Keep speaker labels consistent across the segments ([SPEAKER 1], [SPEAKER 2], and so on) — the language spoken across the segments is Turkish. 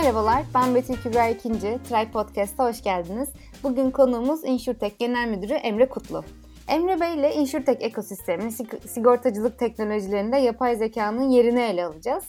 [SPEAKER 1] Merhabalar, ben Betül Kübra İkinci. Try Podcast'a hoş geldiniz. Bugün konuğumuz InsurTech Genel Müdürü Emre Kutlu. Emre Bey ile InsurTech ekosisteminin sigortacılık teknolojilerinde yapay zekanın yerini ele alacağız.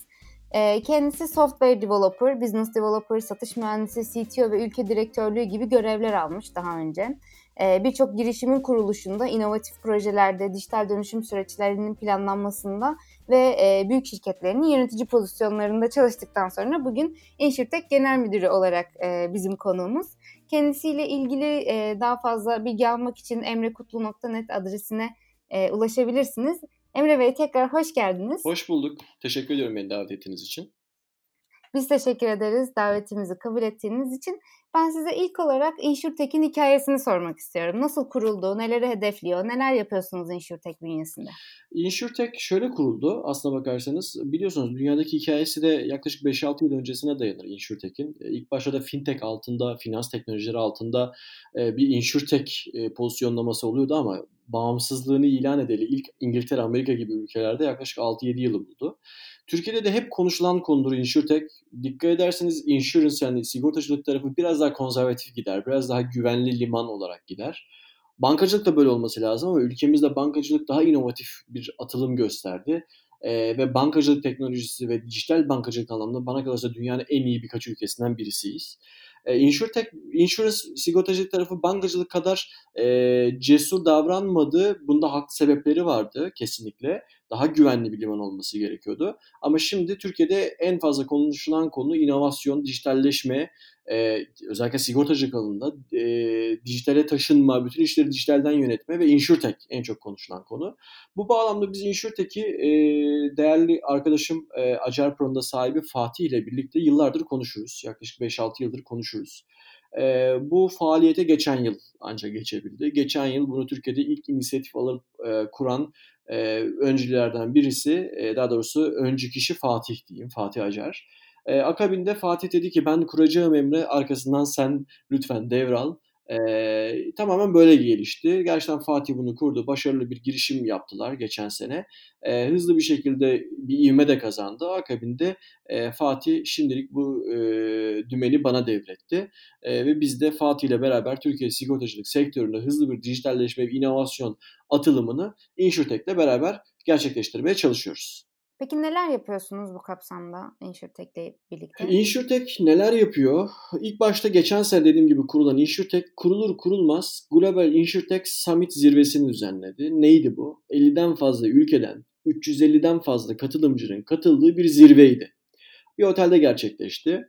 [SPEAKER 1] Ee, kendisi software developer, business developer, satış mühendisi, CTO ve ülke direktörlüğü gibi görevler almış daha önce. Ee, birçok girişimin kuruluşunda, inovatif projelerde, dijital dönüşüm süreçlerinin planlanmasında ve e, büyük şirketlerinin yönetici pozisyonlarında çalıştıktan sonra bugün InsurTech Genel Müdürü olarak e, bizim konuğumuz. Kendisiyle ilgili e, daha fazla bilgi almak için emrekutlu.net adresine ulaşabilirsiniz. Emre Bey tekrar hoş geldiniz.
[SPEAKER 2] Hoş bulduk. Teşekkür ediyorum beni davet ettiğiniz için.
[SPEAKER 1] Biz teşekkür ederiz davetimizi kabul ettiğiniz için. Ben size ilk olarak InsurTech'in hikayesini sormak istiyorum. Nasıl kuruldu, neleri hedefliyor, neler yapıyorsunuz InsurTech bünyesinde?
[SPEAKER 2] InsurTech şöyle kuruldu aslına bakarsanız. Biliyorsunuz dünyadaki hikayesi de yaklaşık 5-6 yıl öncesine dayanır InsurTech'in. E, ilk başta da fintech altında, finans teknolojileri altında e, bir InsurTech e, pozisyonlaması oluyordu ama bağımsızlığını ilan edeli ilk İngiltere, Amerika gibi ülkelerde yaklaşık 6-7 yılı buldu. Türkiye'de de hep konuşulan konudur InsurTech. Dikkat ederseniz insurance yani sigortacılık tarafı biraz daha konservatif gider. Biraz daha güvenli liman olarak gider. Bankacılık da böyle olması lazım ama ülkemizde bankacılık daha inovatif bir atılım gösterdi. Ee, ve bankacılık teknolojisi ve dijital bankacılık anlamında bana kalırsa dünyanın en iyi birkaç ülkesinden birisiyiz. E, insurtech, insurance sigortacılık tarafı bankacılık kadar e, cesur davranmadı. Bunda haklı sebepleri vardı kesinlikle. Daha güvenli bir liman olması gerekiyordu. Ama şimdi Türkiye'de en fazla konuşulan konu inovasyon, dijitalleşme, e, özellikle sigortacılık alanında e, dijitale taşınma, bütün işleri dijitalden yönetme ve insurtech en çok konuşulan konu. Bu bağlamda biz insurtech'i e, değerli arkadaşım e, Acar Pro'nun sahibi Fatih ile birlikte yıllardır konuşuruz. Yaklaşık 5-6 yıldır konuşuruz. E, bu faaliyete geçen yıl ancak geçebildi. Geçen yıl bunu Türkiye'de ilk inisiyatif alıp e, kuran e, öncülerden birisi, e, daha doğrusu öncü kişi Fatih diyeyim, Fatih Acar. E, akabinde Fatih dedi ki ben kuracağım Emre arkasından sen lütfen devral. E, tamamen böyle gelişti. Gerçekten Fatih bunu kurdu. Başarılı bir girişim yaptılar geçen sene. E, hızlı bir şekilde bir ivme de kazandı. Akabinde e, Fatih şimdilik bu e, dümeni bana devretti. E, ve biz de Fatih ile beraber Türkiye sigortacılık sektöründe hızlı bir dijitalleşme ve inovasyon atılımını InsurTech'le beraber gerçekleştirmeye çalışıyoruz.
[SPEAKER 1] Peki neler yapıyorsunuz bu kapsamda InsurTech'le birlikte?
[SPEAKER 2] InsurTech neler yapıyor? İlk başta geçen sene dediğim gibi kurulan InsurTech kurulur kurulmaz Global InsurTech Summit zirvesini düzenledi. Neydi bu? 50'den fazla ülkeden 350'den fazla katılımcının katıldığı bir zirveydi. Bir otelde gerçekleşti.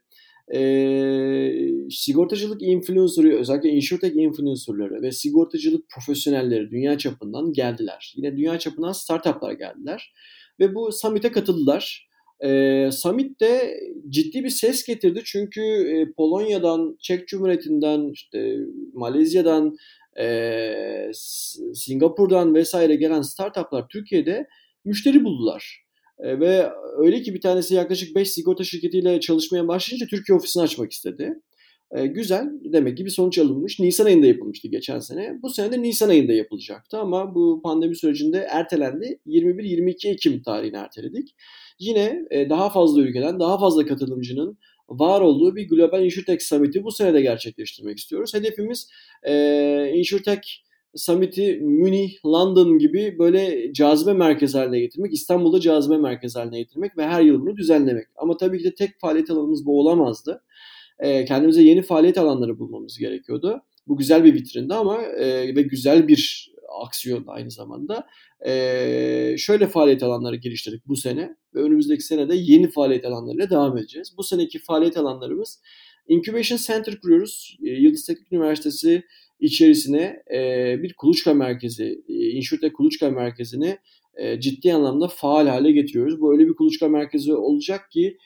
[SPEAKER 2] Ee, sigortacılık influencer'ı özellikle InsurTech influencer'ları ve sigortacılık profesyonelleri dünya çapından geldiler. Yine dünya çapından startuplar geldiler ve bu summit'e katıldılar. E, summit de ciddi bir ses getirdi çünkü e, Polonya'dan, Çek Cumhuriyeti'nden, işte Malezya'dan, e, Singapur'dan vesaire gelen startuplar Türkiye'de müşteri buldular. E, ve öyle ki bir tanesi yaklaşık 5 sigorta şirketiyle çalışmaya başlayınca Türkiye ofisini açmak istedi. E, güzel. Demek ki bir sonuç alınmış. Nisan ayında yapılmıştı geçen sene. Bu sene de Nisan ayında yapılacaktı ama bu pandemi sürecinde ertelendi. 21-22 Ekim tarihini erteledik. Yine e, daha fazla ülkeden, daha fazla katılımcının var olduğu bir Global InsurTech Summit'i bu sene de gerçekleştirmek istiyoruz. Hedefimiz e, InsurTech Summit'i Münih, London gibi böyle cazibe merkezi haline getirmek, İstanbul'da cazibe merkezi haline getirmek ve her yıl bunu düzenlemek. Ama tabii ki de tek faaliyet alanımız bu olamazdı e, kendimize yeni faaliyet alanları bulmamız gerekiyordu. Bu güzel bir vitrindi ama e, ve güzel bir aksiyon aynı zamanda. E, şöyle faaliyet alanları geliştirdik bu sene ve önümüzdeki sene de yeni faaliyet alanlarıyla devam edeceğiz. Bu seneki faaliyet alanlarımız Incubation Center kuruyoruz. E, Yıldız Teknik Üniversitesi içerisine e, bir kuluçka merkezi, e, İnşurt'te kuluçka merkezini e, ciddi anlamda faal hale getiriyoruz. Bu öyle bir kuluçka merkezi olacak ki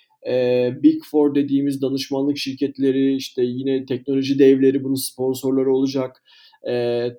[SPEAKER 2] Big Four dediğimiz danışmanlık şirketleri, işte yine teknoloji devleri bunun sponsorları olacak. E,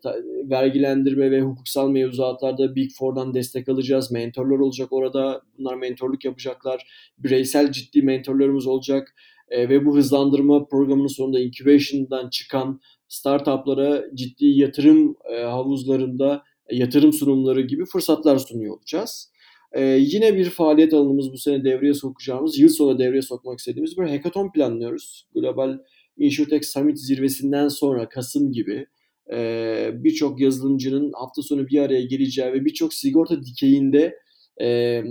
[SPEAKER 2] ta, vergilendirme ve hukuksal mevzuatlarda Big Four'dan destek alacağız. Mentorlar olacak orada. Bunlar mentorluk yapacaklar. Bireysel ciddi mentorlarımız olacak. E, ve bu hızlandırma programının sonunda incubation'dan çıkan startuplara ciddi yatırım e, havuzlarında yatırım sunumları gibi fırsatlar sunuyor olacağız. Ee, yine bir faaliyet alanımız bu sene devreye sokacağımız, yıl sonu devreye sokmak istediğimiz bir hackathon planlıyoruz. Global InsurTech Summit zirvesinden sonra Kasım gibi e, birçok yazılımcının hafta sonu bir araya geleceği ve birçok sigorta dikeyinde e,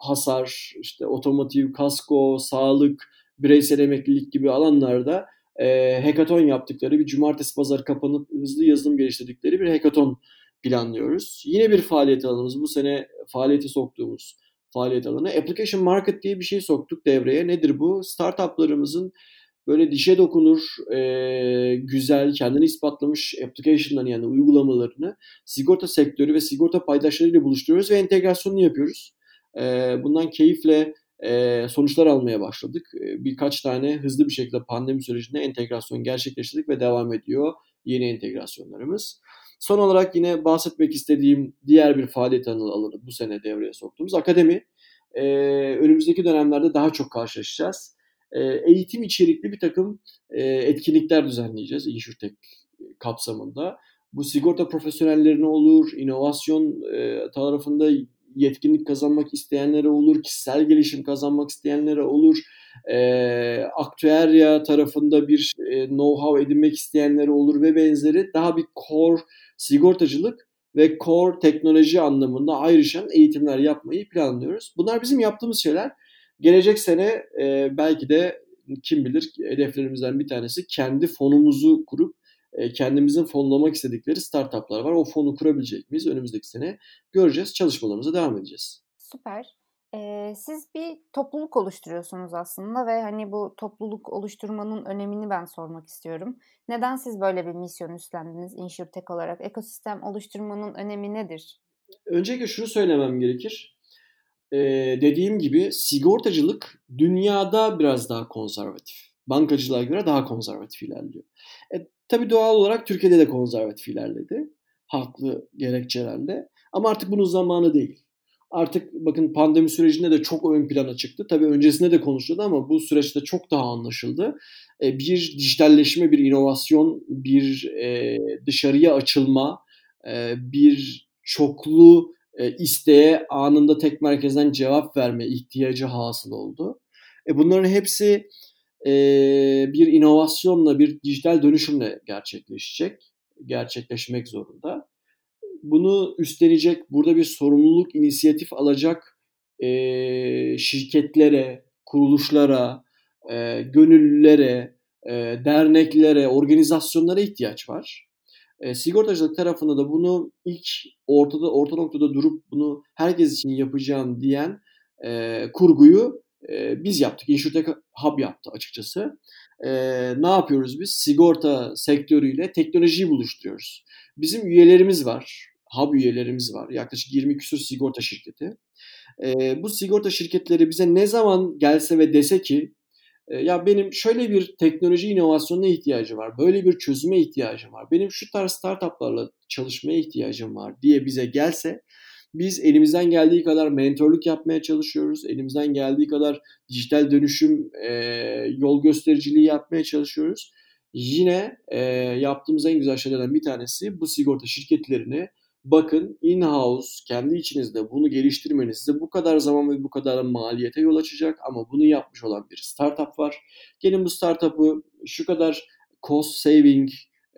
[SPEAKER 2] hasar, işte otomotiv, kasko, sağlık, bireysel emeklilik gibi alanlarda e, hackathon yaptıkları bir cumartesi pazar kapanıp hızlı yazılım geliştirdikleri bir hackathon planlıyoruz. Yine bir faaliyet alanımız bu sene faaliyete soktuğumuz faaliyet alanı. Application Market diye bir şey soktuk devreye. Nedir bu? Startuplarımızın böyle dişe dokunur, e, güzel, kendini ispatlamış application'larını yani uygulamalarını sigorta sektörü ve sigorta paydaşlarıyla buluşturuyoruz ve entegrasyonunu yapıyoruz. E, bundan keyifle e, sonuçlar almaya başladık. E, birkaç tane hızlı bir şekilde pandemi sürecinde entegrasyon gerçekleştirdik ve devam ediyor yeni entegrasyonlarımız. Son olarak yine bahsetmek istediğim diğer bir faaliyet alanı bu sene devreye soktuğumuz akademi. E, önümüzdeki dönemlerde daha çok karşılaşacağız. E, eğitim içerikli bir takım e, etkinlikler düzenleyeceğiz InsurTech kapsamında. Bu sigorta profesyonellerine olur, inovasyon e, tarafında yetkinlik kazanmak isteyenlere olur, kişisel gelişim kazanmak isteyenlere olur, e, aktüerya tarafında bir e, know-how edinmek isteyenlere olur ve benzeri daha bir core sigortacılık ve core teknoloji anlamında ayrışan eğitimler yapmayı planlıyoruz. Bunlar bizim yaptığımız şeyler. Gelecek sene e, belki de kim bilir hedeflerimizden bir tanesi kendi fonumuzu kurup kendimizin fonlamak istedikleri startuplar var. O fonu kurabilecek miyiz önümüzdeki sene? Göreceğiz. Çalışmalarımıza devam edeceğiz.
[SPEAKER 1] Süper. Siz bir topluluk oluşturuyorsunuz aslında ve hani bu topluluk oluşturmanın önemini ben sormak istiyorum. Neden siz böyle bir misyon üstlendiniz InsurTech olarak? Ekosistem oluşturmanın önemi nedir?
[SPEAKER 2] Öncelikle şunu söylemem gerekir. Ee, dediğim gibi sigortacılık dünyada biraz daha konservatif. Bankacılığa göre daha konservatif ilerliyor. E, tabii doğal olarak Türkiye'de de konservatif ilerledi. Haklı gerekçelerle. Ama artık bunun zamanı değil artık bakın pandemi sürecinde de çok ön plana çıktı. Tabii öncesinde de konuşuldu ama bu süreçte çok daha anlaşıldı. E, bir dijitalleşme, bir inovasyon, bir e, dışarıya açılma, e, bir çoklu isteğe anında tek merkezden cevap verme ihtiyacı hasıl oldu. Bunların hepsi bir inovasyonla, bir dijital dönüşümle gerçekleşecek, gerçekleşmek zorunda bunu üstlenecek, burada bir sorumluluk, inisiyatif alacak e, şirketlere, kuruluşlara, e, gönüllülere, e, derneklere, organizasyonlara ihtiyaç var. E, sigortacılık tarafında da bunu ilk ortada orta noktada durup bunu herkes için yapacağım diyen e, kurguyu e, biz yaptık. InsurTech Hub yaptı açıkçası. E, ne yapıyoruz biz? Sigorta sektörüyle teknolojiyi buluşturuyoruz. Bizim üyelerimiz var. Hub üyelerimiz var. Yaklaşık 20 küsur sigorta şirketi. E, bu sigorta şirketleri bize ne zaman gelse ve dese ki e, ya benim şöyle bir teknoloji inovasyonuna ihtiyacım var, böyle bir çözüme ihtiyacım var, benim şu tarz startuplarla çalışmaya ihtiyacım var diye bize gelse biz elimizden geldiği kadar mentorluk yapmaya çalışıyoruz. Elimizden geldiği kadar dijital dönüşüm e, yol göstericiliği yapmaya çalışıyoruz. Yine e, yaptığımız en güzel şeylerden bir tanesi bu sigorta şirketlerini bakın in-house kendi içinizde bunu geliştirmeniz size bu kadar zaman ve bu kadar maliyete yol açacak ama bunu yapmış olan bir startup var. Gelin bu startup'ı şu kadar cost saving,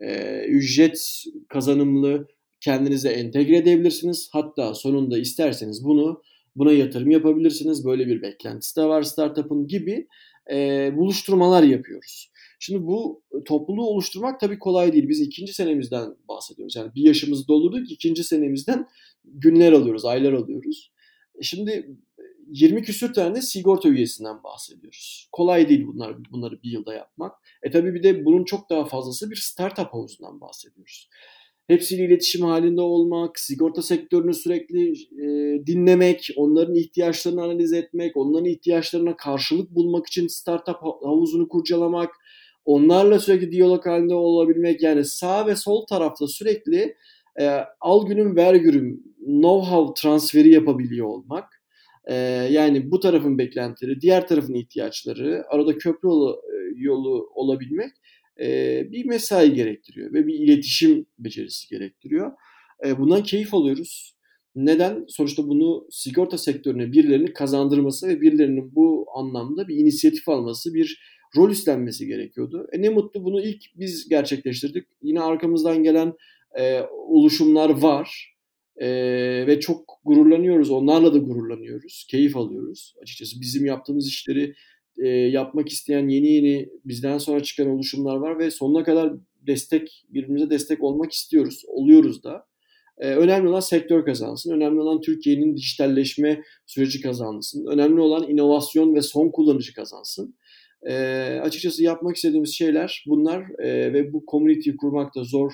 [SPEAKER 2] e, ücret kazanımlı kendinize entegre edebilirsiniz. Hatta sonunda isterseniz bunu buna yatırım yapabilirsiniz. Böyle bir beklentisi de var startup'ın gibi e, buluşturmalar yapıyoruz. Şimdi bu e, topluluğu oluşturmak tabii kolay değil. Biz ikinci senemizden bahsediyoruz. Yani bir yaşımızı doldurduk, ikinci senemizden günler alıyoruz, aylar alıyoruz. E, şimdi 20 küsür tane de sigorta üyesinden bahsediyoruz. Kolay değil bunlar bunları bir yılda yapmak. E tabii bir de bunun çok daha fazlası bir startup havuzundan bahsediyoruz. Hepsiyle iletişim halinde olmak, sigorta sektörünü sürekli e, dinlemek, onların ihtiyaçlarını analiz etmek, onların ihtiyaçlarına karşılık bulmak için startup havuzunu kurcalamak, onlarla sürekli diyalog halinde olabilmek yani sağ ve sol tarafta sürekli e, al günüm ver günüm know-how transferi yapabiliyor olmak. E, yani bu tarafın beklentileri, diğer tarafın ihtiyaçları, arada köprü yolu, e, yolu olabilmek e, bir mesai gerektiriyor ve bir iletişim becerisi gerektiriyor. E, bundan keyif alıyoruz. Neden? Sonuçta bunu sigorta sektörüne birilerini kazandırması ve birilerinin bu anlamda bir inisiyatif alması, bir rol üstlenmesi gerekiyordu. E ne mutlu bunu ilk biz gerçekleştirdik. Yine arkamızdan gelen e, oluşumlar var e, ve çok gururlanıyoruz. Onlarla da gururlanıyoruz. Keyif alıyoruz. Açıkçası bizim yaptığımız işleri e, yapmak isteyen yeni yeni bizden sonra çıkan oluşumlar var ve sonuna kadar destek, birbirimize destek olmak istiyoruz. Oluyoruz da. Ee, önemli olan sektör kazansın. Önemli olan Türkiye'nin dijitalleşme süreci kazansın. Önemli olan inovasyon ve son kullanıcı kazansın. Ee, açıkçası yapmak istediğimiz şeyler bunlar e, ve bu community kurmak da zor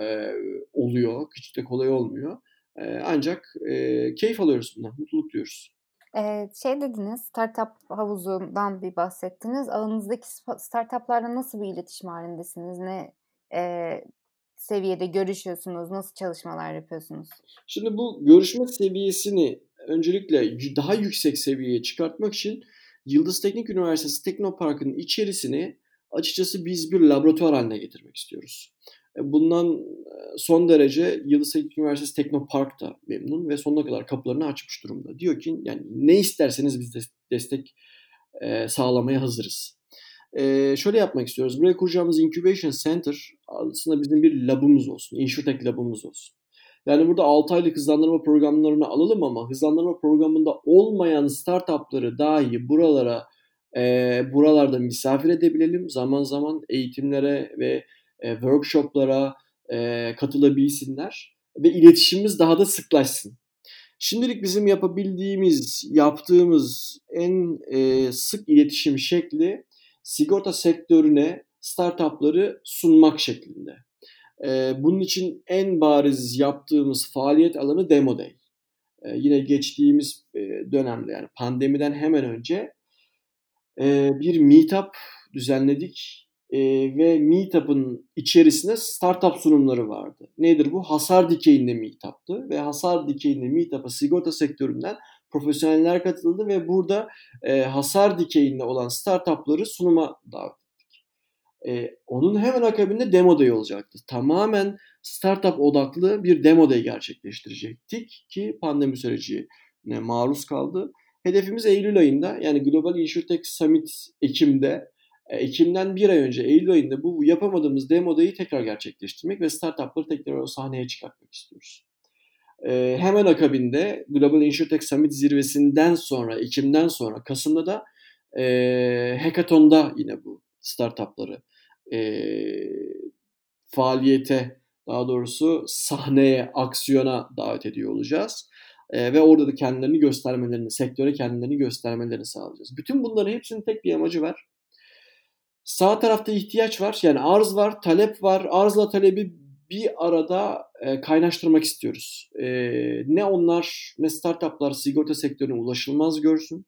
[SPEAKER 2] e, oluyor. Hiç de kolay olmuyor. E, ancak e, keyif alıyoruz bundan, mutluluk duyuyoruz.
[SPEAKER 1] Ee, şey dediniz, startup havuzundan bir bahsettiniz. Ağınızdaki startuplarla nasıl bir iletişim halindesiniz? Ne e, seviyede görüşüyorsunuz? Nasıl çalışmalar yapıyorsunuz?
[SPEAKER 2] Şimdi bu görüşme seviyesini öncelikle daha yüksek seviyeye çıkartmak için Yıldız Teknik Üniversitesi Teknopark'ın içerisini açıkçası biz bir laboratuvar haline getirmek istiyoruz. E, bundan e, son derece Yıldız Teknik Üniversitesi Teknopark da memnun ve sonuna kadar kapılarını açmış durumda. Diyor ki yani ne isterseniz biz de destek e, sağlamaya hazırız. Ee, şöyle yapmak istiyoruz. Buraya kuracağımız Incubation Center aslında bizim bir labımız olsun. InsurTech labımız olsun. Yani burada 6 aylık hızlandırma programlarını alalım ama hızlandırma programında olmayan startupları dahi buralara e, buralarda misafir edebilelim. Zaman zaman eğitimlere ve e, workshoplara e, katılabilsinler ve iletişimimiz daha da sıklaşsın. Şimdilik bizim yapabildiğimiz, yaptığımız en e, sık iletişim şekli sigorta sektörüne startupları sunmak şeklinde. E, bunun için en bariz yaptığımız faaliyet alanı Demo Day. E, yine geçtiğimiz e, dönemde yani pandemiden hemen önce e, bir meetup düzenledik e, ve meetup'ın içerisinde startup sunumları vardı. Nedir bu? Hasar dikeyinde meetup'tı ve hasar dikeyinde meetup'a sigorta sektöründen profesyoneller katıldı ve burada e, hasar dikeyinde olan startupları sunuma davet. E, onun hemen akabinde demo day olacaktı. Tamamen startup odaklı bir demo day gerçekleştirecektik ki pandemi sürecine maruz kaldı. Hedefimiz Eylül ayında yani Global InsurTech Summit Ekim'de Ekim'den bir ay önce Eylül ayında bu yapamadığımız demo dayı tekrar gerçekleştirmek ve startupları tekrar o sahneye çıkartmak istiyoruz. E, hemen akabinde Global InsurTech Summit zirvesinden sonra, Ekim'den sonra, Kasım'da da e, Hackathon'da yine bu startupları e, faaliyete, daha doğrusu sahneye, aksiyona davet ediyor olacağız. E, ve orada da kendilerini göstermelerini, sektöre kendilerini göstermelerini sağlayacağız. Bütün bunların hepsinin tek bir amacı var. Sağ tarafta ihtiyaç var. Yani arz var, talep var. Arzla talebi bir arada e, kaynaştırmak istiyoruz. E, ne onlar ne startuplar sigorta sektörüne ulaşılmaz görsün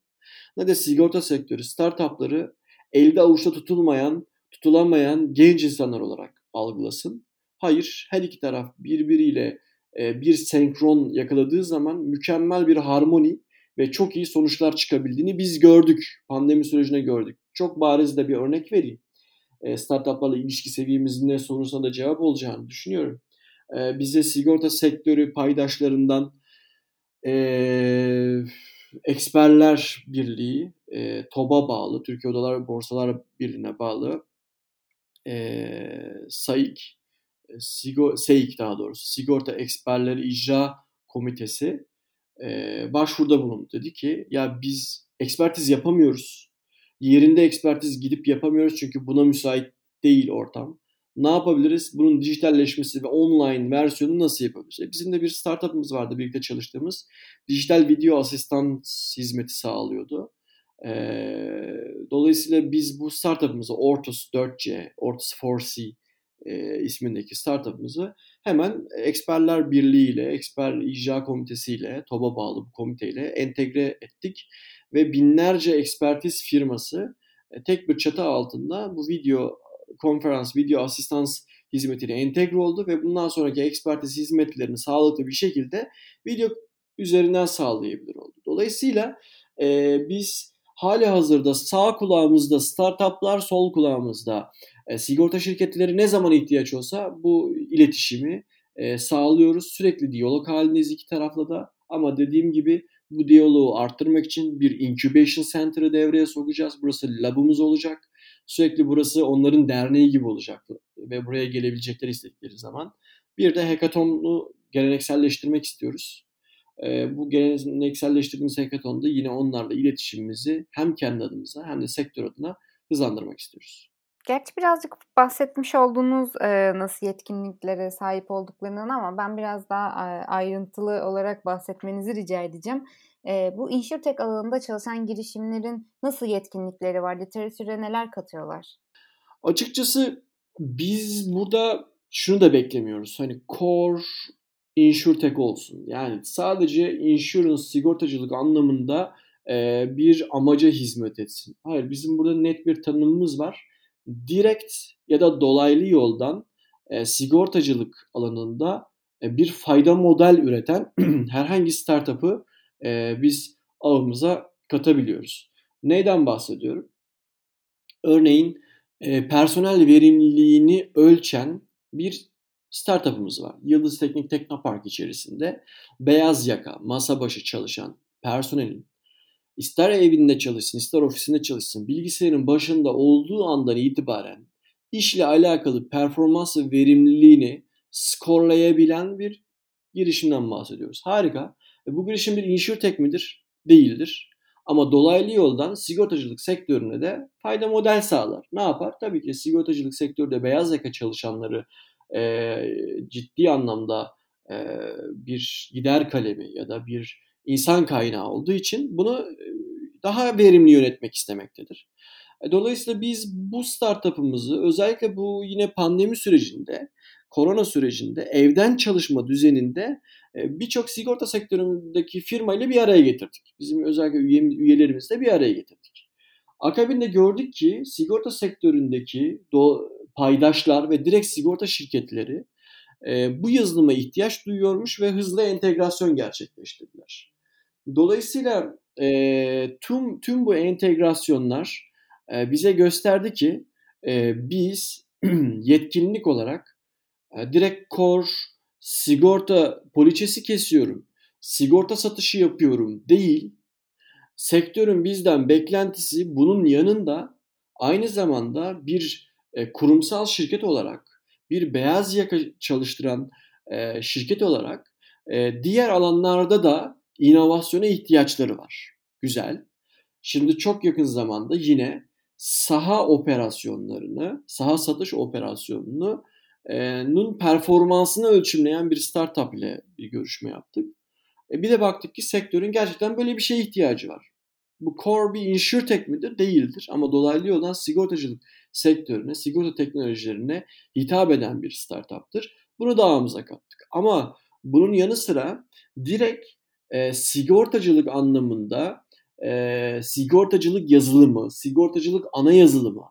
[SPEAKER 2] ne de sigorta sektörü startupları elde avuçta tutulmayan, tutulamayan genç insanlar olarak algılasın. Hayır, her iki taraf birbiriyle e, bir senkron yakaladığı zaman mükemmel bir harmoni ve çok iyi sonuçlar çıkabildiğini biz gördük. Pandemi sürecine gördük. Çok bariz de bir örnek vereyim. E, startuplarla ilişki seviyemizin ne sorusuna da cevap olacağını düşünüyorum. E, bize sigorta sektörü paydaşlarından Eksperler Birliği, TOB'a bağlı, Türkiye Odalar Borsalar Birliği'ne bağlı e, SAİK, Sigo, SEİK daha doğrusu, Sigorta Eksperleri İcra Komitesi e, başvuruda bulundu. Dedi ki ya biz ekspertiz yapamıyoruz yerinde ekspertiz gidip yapamıyoruz çünkü buna müsait değil ortam. Ne yapabiliriz? Bunun dijitalleşmesi ve online versiyonu nasıl yapabiliriz? E bizim de bir startup'ımız vardı birlikte çalıştığımız. Dijital video asistan hizmeti sağlıyordu. Ee, dolayısıyla biz bu startup'ımızı Ortus 4C, Ortus 4C e, ismindeki startup'ımızı hemen Eksperler Birliği ile, Eksper İcra Komitesi ile, TOB'a bağlı bu komiteyle entegre ettik ve binlerce ekspertiz firması e, tek bir çatı altında bu video konferans, video asistans hizmetiyle entegre oldu ve bundan sonraki ekspertiz hizmetlerini sağlıklı bir şekilde video üzerinden sağlayabilir oldu. Dolayısıyla e, biz hali hazırda sağ kulağımızda startuplar, sol kulağımızda e, sigorta şirketleri ne zaman ihtiyaç olsa bu iletişimi e, sağlıyoruz. Sürekli diyalog halindeyiz iki tarafla da. Ama dediğim gibi bu diyaloğu arttırmak için bir incubation center'ı devreye sokacağız. Burası labımız olacak. Sürekli burası onların derneği gibi olacak ve buraya gelebilecekleri istedikleri zaman. Bir de hackathon'u gelenekselleştirmek istiyoruz. E, bu gelenekselleştirdiğimiz hackathon'da yine onlarla iletişimimizi hem kendi adımıza hem de sektör adına hızlandırmak istiyoruz.
[SPEAKER 1] Gerçi birazcık bahsetmiş olduğunuz e, nasıl yetkinliklere sahip olduklarından ama ben biraz daha e, ayrıntılı olarak bahsetmenizi rica edeceğim. E, bu insurtech alanında çalışan girişimlerin nasıl yetkinlikleri var? Literatüre neler katıyorlar?
[SPEAKER 2] Açıkçası biz burada şunu da beklemiyoruz. Hani core insurtech olsun. Yani sadece insurance, sigortacılık anlamında e, bir amaca hizmet etsin. Hayır bizim burada net bir tanımımız var direkt ya da dolaylı yoldan e, sigortacılık alanında e, bir fayda model üreten herhangi startup'ı e, biz ağımıza katabiliyoruz. Neyden bahsediyorum? Örneğin e, personel verimliliğini ölçen bir startup'ımız var. Yıldız Teknik Teknopark içerisinde beyaz yaka, masa başı çalışan personelin ister evinde çalışsın, ister ofisinde çalışsın, bilgisayarın başında olduğu andan itibaren işle alakalı performans ve verimliliğini skorlayabilen bir girişimden bahsediyoruz. Harika. E bu girişim bir insurtech midir? Değildir. Ama dolaylı yoldan sigortacılık sektörüne de fayda model sağlar. Ne yapar? Tabii ki sigortacılık sektörde beyaz yaka çalışanları e, ciddi anlamda e, bir gider kalemi ya da bir insan kaynağı olduğu için bunu daha verimli yönetmek istemektedir. E, dolayısıyla biz bu startup'ımızı özellikle bu yine pandemi sürecinde, korona sürecinde evden çalışma düzeninde birçok sigorta sektöründeki firmayla bir araya getirdik. Bizim özellikle üyelerimizle bir araya getirdik. Akabinde gördük ki sigorta sektöründeki paydaşlar ve direkt sigorta şirketleri bu yazılıma ihtiyaç duyuyormuş ve hızlı entegrasyon gerçekleştirdiler. Dolayısıyla e, tüm tüm bu entegrasyonlar e, bize gösterdi ki e, biz yetkinlik olarak e, direkt core sigorta poliçesi kesiyorum, sigorta satışı yapıyorum değil. Sektörün bizden beklentisi bunun yanında aynı zamanda bir e, kurumsal şirket olarak, bir beyaz yaka çalıştıran e, şirket olarak e, diğer alanlarda da inovasyona ihtiyaçları var. Güzel. Şimdi çok yakın zamanda yine saha operasyonlarını, saha satış operasyonunu nun performansını ölçümleyen bir startup ile bir görüşme yaptık. E bir de baktık ki sektörün gerçekten böyle bir şeye ihtiyacı var. Bu core bir insurtech midir? Değildir. Ama dolaylı yoldan sigortacılık sektörüne, sigorta teknolojilerine hitap eden bir startuptır. Bunu da ağımıza kattık. Ama bunun yanı sıra direkt e, sigortacılık anlamında e, sigortacılık yazılımı, sigortacılık ana yazılımı,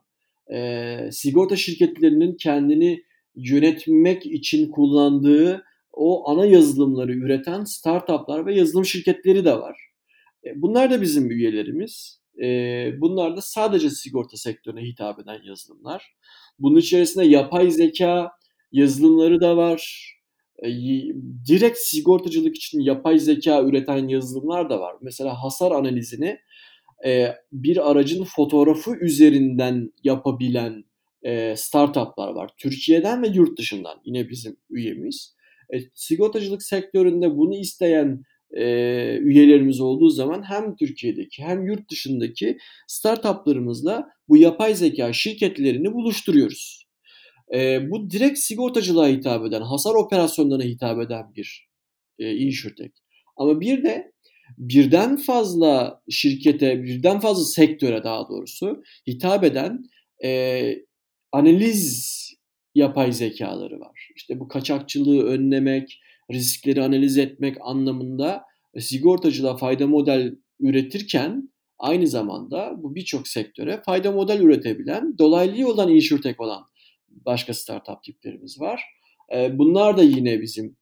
[SPEAKER 2] e, sigorta şirketlerinin kendini yönetmek için kullandığı o ana yazılımları üreten startuplar ve yazılım şirketleri de var. E, bunlar da bizim üyelerimiz. E, bunlar da sadece sigorta sektörüne hitap eden yazılımlar. Bunun içerisinde yapay zeka yazılımları da var. E, direkt sigortacılık için yapay zeka üreten yazılımlar da var. Mesela hasar analizini bir aracın fotoğrafı üzerinden yapabilen startuplar var. Türkiye'den ve yurt dışından yine bizim üyemiz. sigortacılık sektöründe bunu isteyen üyelerimiz olduğu zaman hem Türkiye'deki hem yurt dışındaki startuplarımızla bu yapay zeka şirketlerini buluşturuyoruz. E, bu direkt sigortacılığa hitap eden, hasar operasyonlarına hitap eden bir e, insurtech. Ama bir de birden fazla şirkete, birden fazla sektöre daha doğrusu hitap eden e, analiz yapay zekaları var. İşte bu kaçakçılığı önlemek, riskleri analiz etmek anlamında sigortacılığa fayda model üretirken aynı zamanda bu birçok sektöre fayda model üretebilen, dolaylı yoldan insurtech olan başka startup tiplerimiz var. Bunlar da yine bizim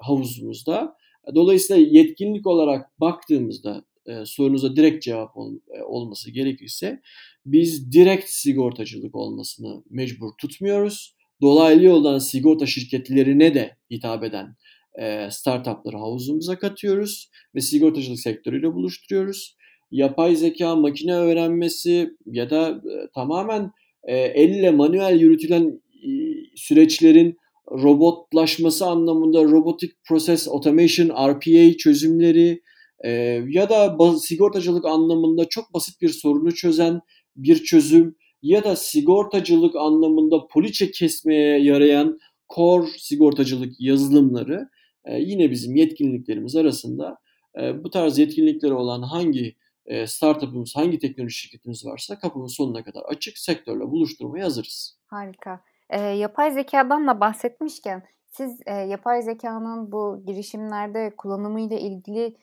[SPEAKER 2] havuzumuzda. Dolayısıyla yetkinlik olarak baktığımızda sorunuza direkt cevap olması gerekirse biz direkt sigortacılık olmasını mecbur tutmuyoruz. Dolaylı yoldan sigorta şirketlerine de hitap eden e, startupları havuzumuza katıyoruz ve sigortacılık sektörüyle buluşturuyoruz. Yapay zeka, makine öğrenmesi ya da e, tamamen e, elle manuel yürütülen e, süreçlerin robotlaşması anlamında robotic process automation, RPA çözümleri e, ya da sigortacılık anlamında çok basit bir sorunu çözen bir çözüm ya da sigortacılık anlamında poliçe kesmeye yarayan core sigortacılık yazılımları e, yine bizim yetkinliklerimiz arasında e, bu tarz yetkinlikleri olan hangi e, startup'ımız, hangi teknoloji şirketimiz varsa kapımız sonuna kadar açık, sektörle buluşturmaya hazırız.
[SPEAKER 1] Harika. E, yapay zekadan da bahsetmişken siz e, yapay zekanın bu girişimlerde kullanımıyla ilgili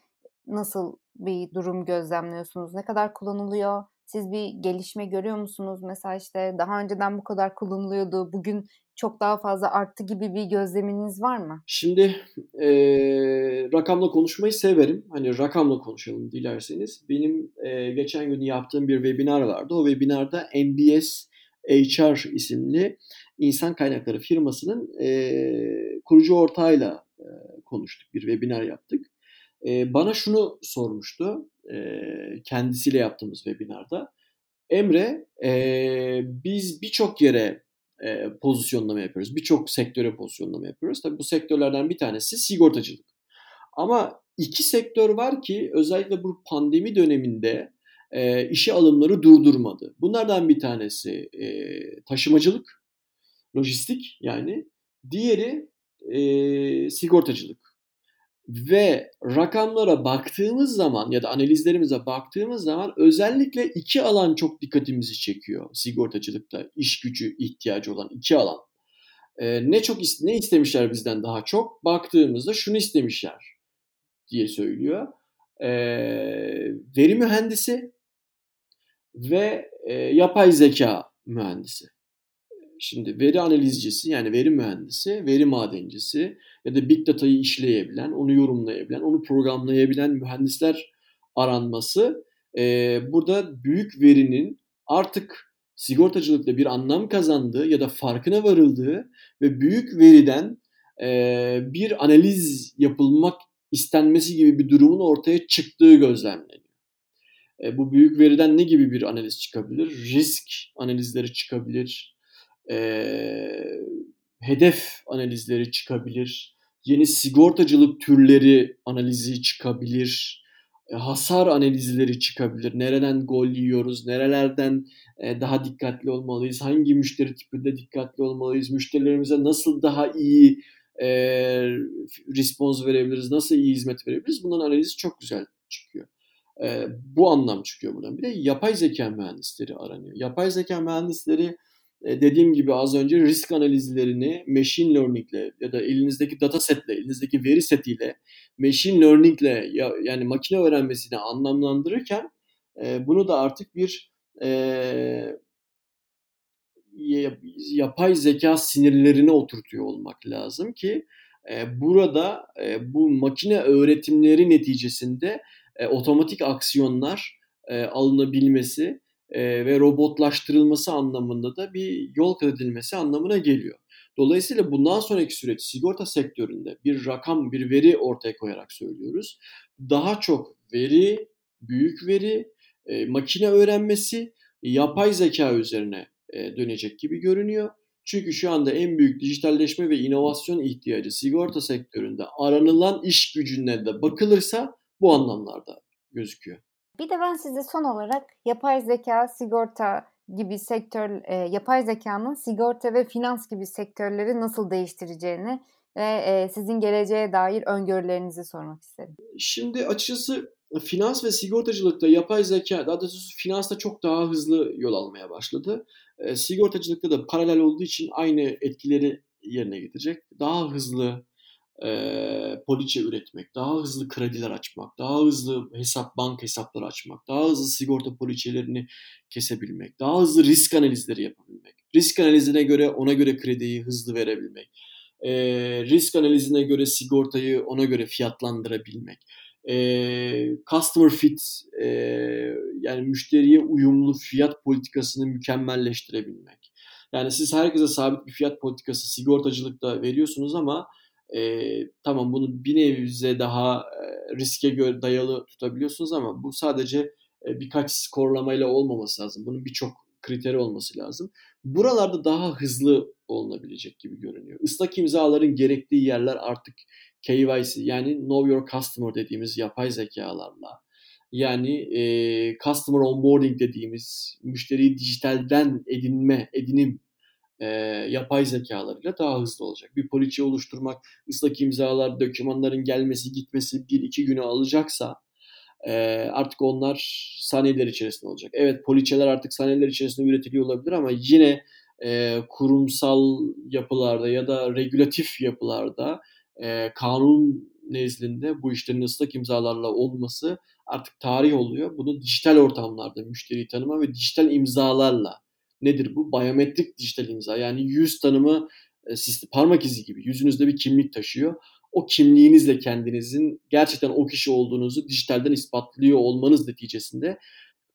[SPEAKER 1] nasıl bir durum gözlemliyorsunuz? Ne kadar kullanılıyor? Siz bir gelişme görüyor musunuz? Mesela işte daha önceden bu kadar kullanılıyordu, bugün çok daha fazla arttı gibi bir gözleminiz var mı?
[SPEAKER 2] Şimdi e, rakamla konuşmayı severim. Hani rakamla konuşalım dilerseniz. Benim e, geçen gün yaptığım bir webinar vardı. O webinarda NBS HR isimli insan kaynakları firmasının e, kurucu ortağıyla e, konuştuk. Bir webinar yaptık. E, bana şunu sormuştu e, kendisiyle yaptığımız webinarda. Emre e, biz birçok yere e, pozisyonlama yapıyoruz. Birçok sektöre pozisyonlama yapıyoruz. Tabii bu sektörlerden bir tanesi sigortacılık. Ama iki sektör var ki özellikle bu pandemi döneminde e, işe alımları durdurmadı. Bunlardan bir tanesi e, taşımacılık, lojistik yani. Diğeri e, sigortacılık. Ve rakamlara baktığımız zaman ya da analizlerimize baktığımız zaman özellikle iki alan çok dikkatimizi çekiyor sigortacılıkta iş gücü ihtiyacı olan iki alan. Ee, ne çok ne istemişler bizden daha çok? Baktığımızda şunu istemişler diye söylüyor. Ee, veri mühendisi ve e, yapay zeka mühendisi. Şimdi veri analizcisi yani veri mühendisi, veri madencisi ya da big data'yı işleyebilen, onu yorumlayabilen, onu programlayabilen mühendisler aranması e, burada büyük verinin artık sigortacılıkta bir anlam kazandığı ya da farkına varıldığı ve büyük veriden e, bir analiz yapılmak istenmesi gibi bir durumun ortaya çıktığı gözlemleniyor. E, bu büyük veriden ne gibi bir analiz çıkabilir? Risk analizleri çıkabilir, e, hedef analizleri çıkabilir, yeni sigortacılık türleri analizi çıkabilir, e, hasar analizleri çıkabilir. Nereden gol yiyoruz, nerelerden e, daha dikkatli olmalıyız, hangi müşteri tipinde dikkatli olmalıyız, müşterilerimize nasıl daha iyi e, response verebiliriz, nasıl iyi hizmet verebiliriz. Bunların analizi çok güzel çıkıyor. E, bu anlam çıkıyor buradan. Bir de yapay zeka mühendisleri aranıyor. Yapay zeka mühendisleri dediğim gibi az önce risk analizlerini machine learning ile ya da elinizdeki data setle, elinizdeki veri setiyle machine learning ile ya, yani makine öğrenmesini anlamlandırırken e, bunu da artık bir e, yapay zeka sinirlerine oturtuyor olmak lazım ki e, burada e, bu makine öğretimleri neticesinde e, otomatik aksiyonlar e, alınabilmesi e, ve robotlaştırılması anlamında da bir yol kat edilmesi anlamına geliyor. Dolayısıyla bundan sonraki süreç sigorta sektöründe bir rakam, bir veri ortaya koyarak söylüyoruz. Daha çok veri, büyük veri, e, makine öğrenmesi, yapay zeka üzerine e, dönecek gibi görünüyor. Çünkü şu anda en büyük dijitalleşme ve inovasyon ihtiyacı sigorta sektöründe aranılan iş gücüne de bakılırsa bu anlamlarda gözüküyor.
[SPEAKER 1] Bir de ben size son olarak yapay zeka, sigorta gibi sektör, e, yapay zekanın sigorta ve finans gibi sektörleri nasıl değiştireceğini ve e, sizin geleceğe dair öngörülerinizi sormak isterim.
[SPEAKER 2] Şimdi açıkçası finans ve sigortacılıkta yapay zeka, daha doğrusu finansta çok daha hızlı yol almaya başladı. E, sigortacılıkta da paralel olduğu için aynı etkileri yerine getirecek. Daha hızlı e, poliçe üretmek, daha hızlı krediler açmak, daha hızlı hesap bank hesapları açmak, daha hızlı sigorta poliçelerini kesebilmek, daha hızlı risk analizleri yapabilmek, risk analizine göre ona göre krediyi hızlı verebilmek, e, risk analizine göre sigortayı ona göre fiyatlandırabilmek, e, customer fit e, yani müşteriye uyumlu fiyat politikasını mükemmelleştirebilmek. Yani siz herkese sabit bir fiyat politikası sigortacılıkta veriyorsunuz ama e, tamam bunu bir nebze daha e, riske göre dayalı tutabiliyorsunuz ama bu sadece e, birkaç skorlamayla olmaması lazım. Bunun birçok kriteri olması lazım. Buralarda daha hızlı olunabilecek gibi görünüyor. Islak imzaların gerektiği yerler artık KYC yani Know Your Customer dediğimiz yapay zekalarla yani e, Customer Onboarding dediğimiz müşteriyi dijitalden edinme, edinim e, yapay zekalarıyla daha hızlı olacak. Bir poliçe oluşturmak, ıslak imzalar, dokümanların gelmesi, gitmesi bir iki günü alacaksa e, artık onlar saniyeler içerisinde olacak. Evet poliçeler artık saniyeler içerisinde üretiliyor olabilir ama yine e, kurumsal yapılarda ya da regülatif yapılarda e, kanun nezdinde bu işlerin ıslak imzalarla olması artık tarih oluyor. Bunu dijital ortamlarda müşteriyi tanıma ve dijital imzalarla nedir bu? Bayometrik dijital imza yani yüz tanımı e, parmak izi gibi yüzünüzde bir kimlik taşıyor. O kimliğinizle kendinizin gerçekten o kişi olduğunuzu dijitalden ispatlıyor olmanız neticesinde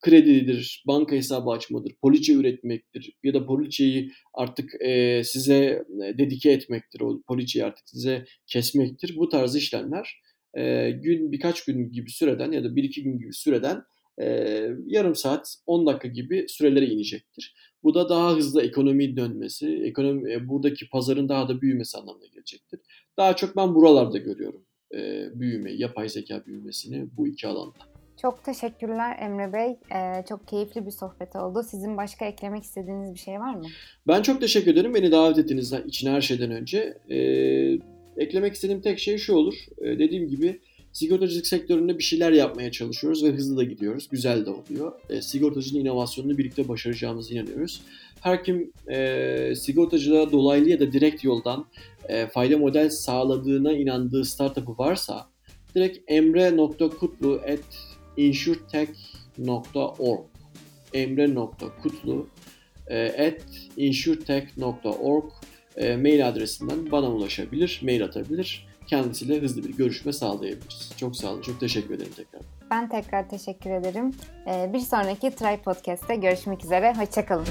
[SPEAKER 2] kredidir, banka hesabı açmadır, poliçe üretmektir ya da poliçeyi artık e, size e, dedike etmektir, o poliçeyi artık size kesmektir. Bu tarz işlemler e, gün birkaç gün gibi süreden ya da bir iki gün gibi süreden e, yarım saat 10 dakika gibi sürelere inecektir. Bu da daha hızlı ekonomi dönmesi, ekonomi e, buradaki pazarın daha da büyümesi anlamına gelecektir. Daha çok ben buralarda görüyorum e, büyümeyi, yapay zeka büyümesini bu iki alanda.
[SPEAKER 1] Çok teşekkürler Emre Bey. Ee, çok keyifli bir sohbet oldu. Sizin başka eklemek istediğiniz bir şey var mı?
[SPEAKER 2] Ben çok teşekkür ederim beni davet ettiğiniz için her şeyden önce. Ee, eklemek istediğim tek şey şu olur. Ee, dediğim gibi sigortacılık sektöründe bir şeyler yapmaya çalışıyoruz ve hızlı da gidiyoruz. Güzel de oluyor. Ee, sigortacının inovasyonunu birlikte başaracağımıza inanıyoruz. Her kim e, sigortacılığa dolaylı ya da direkt yoldan e, fayda model sağladığına inandığı startup'ı varsa direkt emre.kutlu.insurtech.org emre.kutlu at insurtech.org e, mail adresinden bana ulaşabilir, mail atabilir. Kendisiyle hızlı bir görüşme sağlayabiliriz. Çok sağ olun, çok teşekkür ederim tekrar.
[SPEAKER 1] Ben tekrar teşekkür ederim. E, bir sonraki Try Podcast'te görüşmek üzere, hoşçakalın.